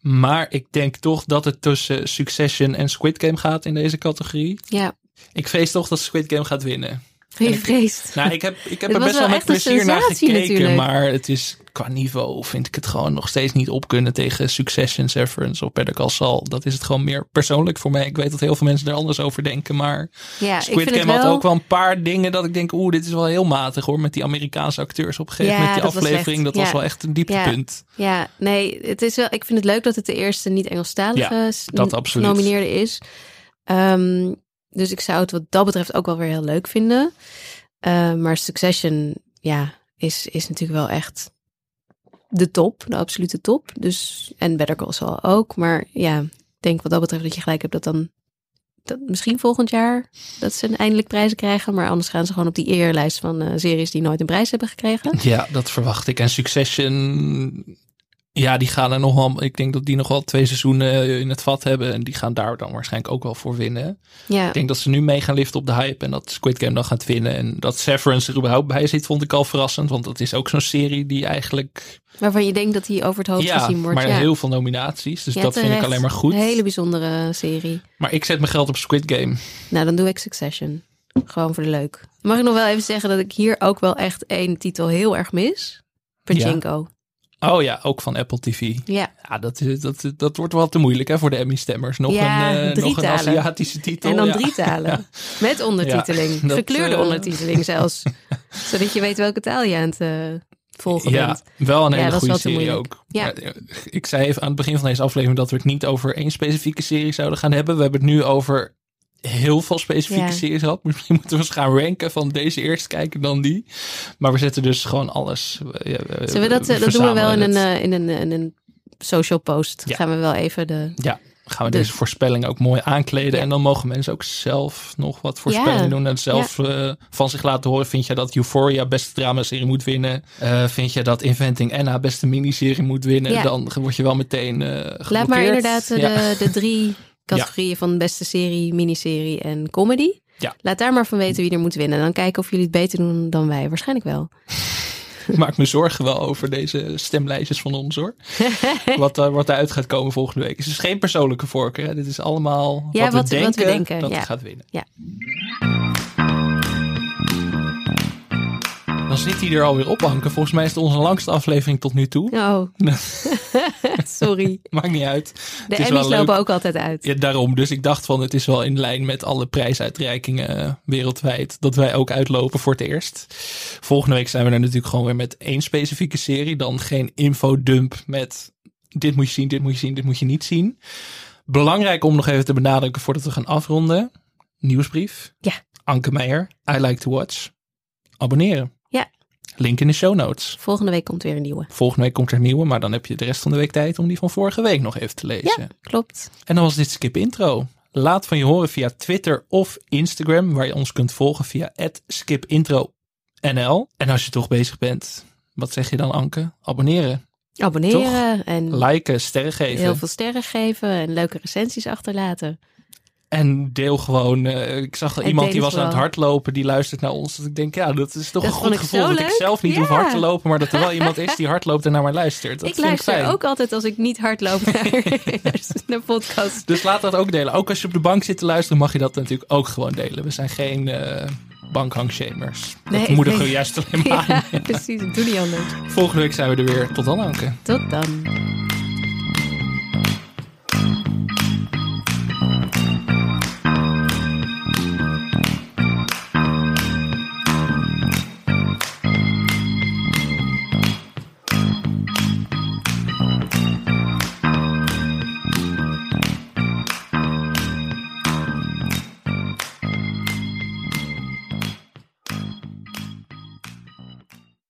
Maar ik denk toch dat het tussen Succession en Squid Game gaat in deze categorie. ja, Ik vrees toch dat Squid Game gaat winnen. Je vreest. Nou, ik heb, ik heb Het er best wel wel met plezier naar gekeken. natuurlijk. Maar het is qua niveau vind ik het gewoon nog steeds niet op kunnen tegen Succession, Severance of Better Call Saul. Dat is het gewoon meer persoonlijk voor mij. Ik weet dat heel veel mensen er anders over denken. Maar Ja, Squid Game had wel- ook wel een paar dingen dat ik denk, oeh, dit is wel heel matig hoor. Met die Amerikaanse acteurs op een gegeven Ja, moment. Die dat was aflevering, dat was ja. wel echt een dieptepunt. Ja, nee, het is wel, ik vind het leuk dat het de eerste niet-Engelstalige Ja, s- dat absoluut. genomineerde is. Ehm, dus ik zou het wat dat betreft ook wel weer heel leuk vinden. Eh, maar Succession, ja, is, is natuurlijk wel echt de top, de absolute top. Dus, en Better Call Saul ook. Maar ja, ik denk wat dat betreft dat je gelijk hebt dat dan dat misschien volgend jaar dat ze eindelijk prijzen krijgen. Maar anders gaan ze gewoon op die eerlijst van eh, series die nooit een prijs hebben gekregen. Ja, dat verwacht ik. En Succession, ja, die gaan er nog wel. Ik denk dat die nog wel twee seizoenen in het vat hebben. En die gaan daar dan waarschijnlijk ook wel voor winnen. Ja, Ik denk dat ze nu mee gaan liften op de hype en dat Squid Game dan gaat winnen. En dat Severance er überhaupt bij zit, vond ik al verrassend. Want dat is ook zo'n serie die eigenlijk... waarvan je denkt dat hij over het hoofd ja, gezien wordt. maar ja. heel veel nominaties. Dus Ja, dat vind ik alleen maar goed. Een hele bijzondere serie. Maar ik zet mijn geld op Squid Game. Nou, dan doe ik Succession. Gewoon voor de leuk. Mag ik nog wel even zeggen dat ik hier ook wel echt één titel heel erg mis? Pachinko. Oh ja, ook van Apple TV. Ja. Ja, dat, is, dat, dat wordt wel te moeilijk hè, voor de Emmy-stemmers. Nog, Ja, een, eh, nog een. Aziatische titel. En dan ja. drie talen. Met ondertiteling. Dat, Gekleurde eh, ondertiteling zelfs. Zodat je weet welke taal je aan het eh, volgen Ja, bent. wel een hele goede serie ook. Eh, ik zei even aan het begin van deze aflevering dat we het niet over één specifieke serie zouden gaan hebben. We hebben het nu over heel veel specifieke Ja. series gehad. Misschien moeten we eens gaan ranken van deze eerst kijken dan die. Maar we zetten dus gewoon alles. eh, ja, Zullen we dat, eh, dat doen we wel in een, eh, in een, in een social post. Ja. Gaan we wel even de... Ja, gaan we de- deze voorspelling ook mooi aankleden. En dan mogen mensen ook zelf nog wat voorspellingen doen. En zelf eh, van zich laten horen. Vind je dat Euphoria beste dramaserie moet winnen? Eh, vind je dat Inventing Anna beste miniserie moet winnen? Dan word je wel meteen eh Laat maar inderdaad eh, de, de drie categorieën van beste serie, miniserie en comedy. Ja. Laat daar maar van weten wie er moet winnen. Dan kijken of jullie het beter doen dan wij. Waarschijnlijk wel. Ik maak me zorgen wel over deze stemlijstjes van ons hoor. wat, er wat eruit gaat komen volgende week. Het is geen persoonlijke voorkeur. Hè? Dit is allemaal Ja, wat, wat- we wat we denken, denken, dat ja. gaat winnen. Ja. Dan zit hij er alweer op, Anke. Volgens mij is het onze langste aflevering tot nu toe. Oh, sorry. Maakt niet uit. De Emmys lopen ook altijd uit. Ja, daarom. Dus ik dacht van het is wel in lijn met alle prijsuitreikingen eh, wereldwijd. Dat wij ook uitlopen voor het eerst. Volgende week zijn we er natuurlijk gewoon weer met één specifieke serie. Dan geen infodump met dit moet je zien, dit moet je zien, dit moet je niet zien. Belangrijk om nog even te benadrukken voordat we gaan afronden. Nieuwsbrief. Ja. Anke Meijer. I like to watch. Abonneren. Link in de show notes. Volgende week komt weer een nieuwe. Volgende week komt er een nieuwe, maar dan heb je de rest van de week tijd om die van vorige week nog even te lezen. Ja, klopt. En dan was dit Skip Intro. Laat van je horen via Twitter of Instagram, waar je ons kunt volgen via skipintronl. En als je toch bezig bent, wat zeg je dan Anke? Abonneren, Abonneren en liken, sterren geven. heel veel sterren geven en leuke recensies achterlaten. En deel gewoon. eh, ik zag En iemand die was aan het hardlopen, die luistert naar ons. Dat ik denk, ja, dat is toch Dat een goed ik gevoel. Dat ik zelf niet hoef hard te lopen, maar dat er wel iemand is die hardloopt en naar mij luistert. Dat ik vind luister fijn. ook altijd als ik niet hard loop naar, naar podcast. Dus laat dat ook delen. Ook als je op de bank zit te luisteren, mag je dat natuurlijk ook gewoon delen. We zijn geen eh bankhangshamers. Dat Nee, moedigen we juist alleen maar aan. Precies. Ik doe niet anders. Volgende week zijn we er weer. Tot dan, Anke. Tot dan.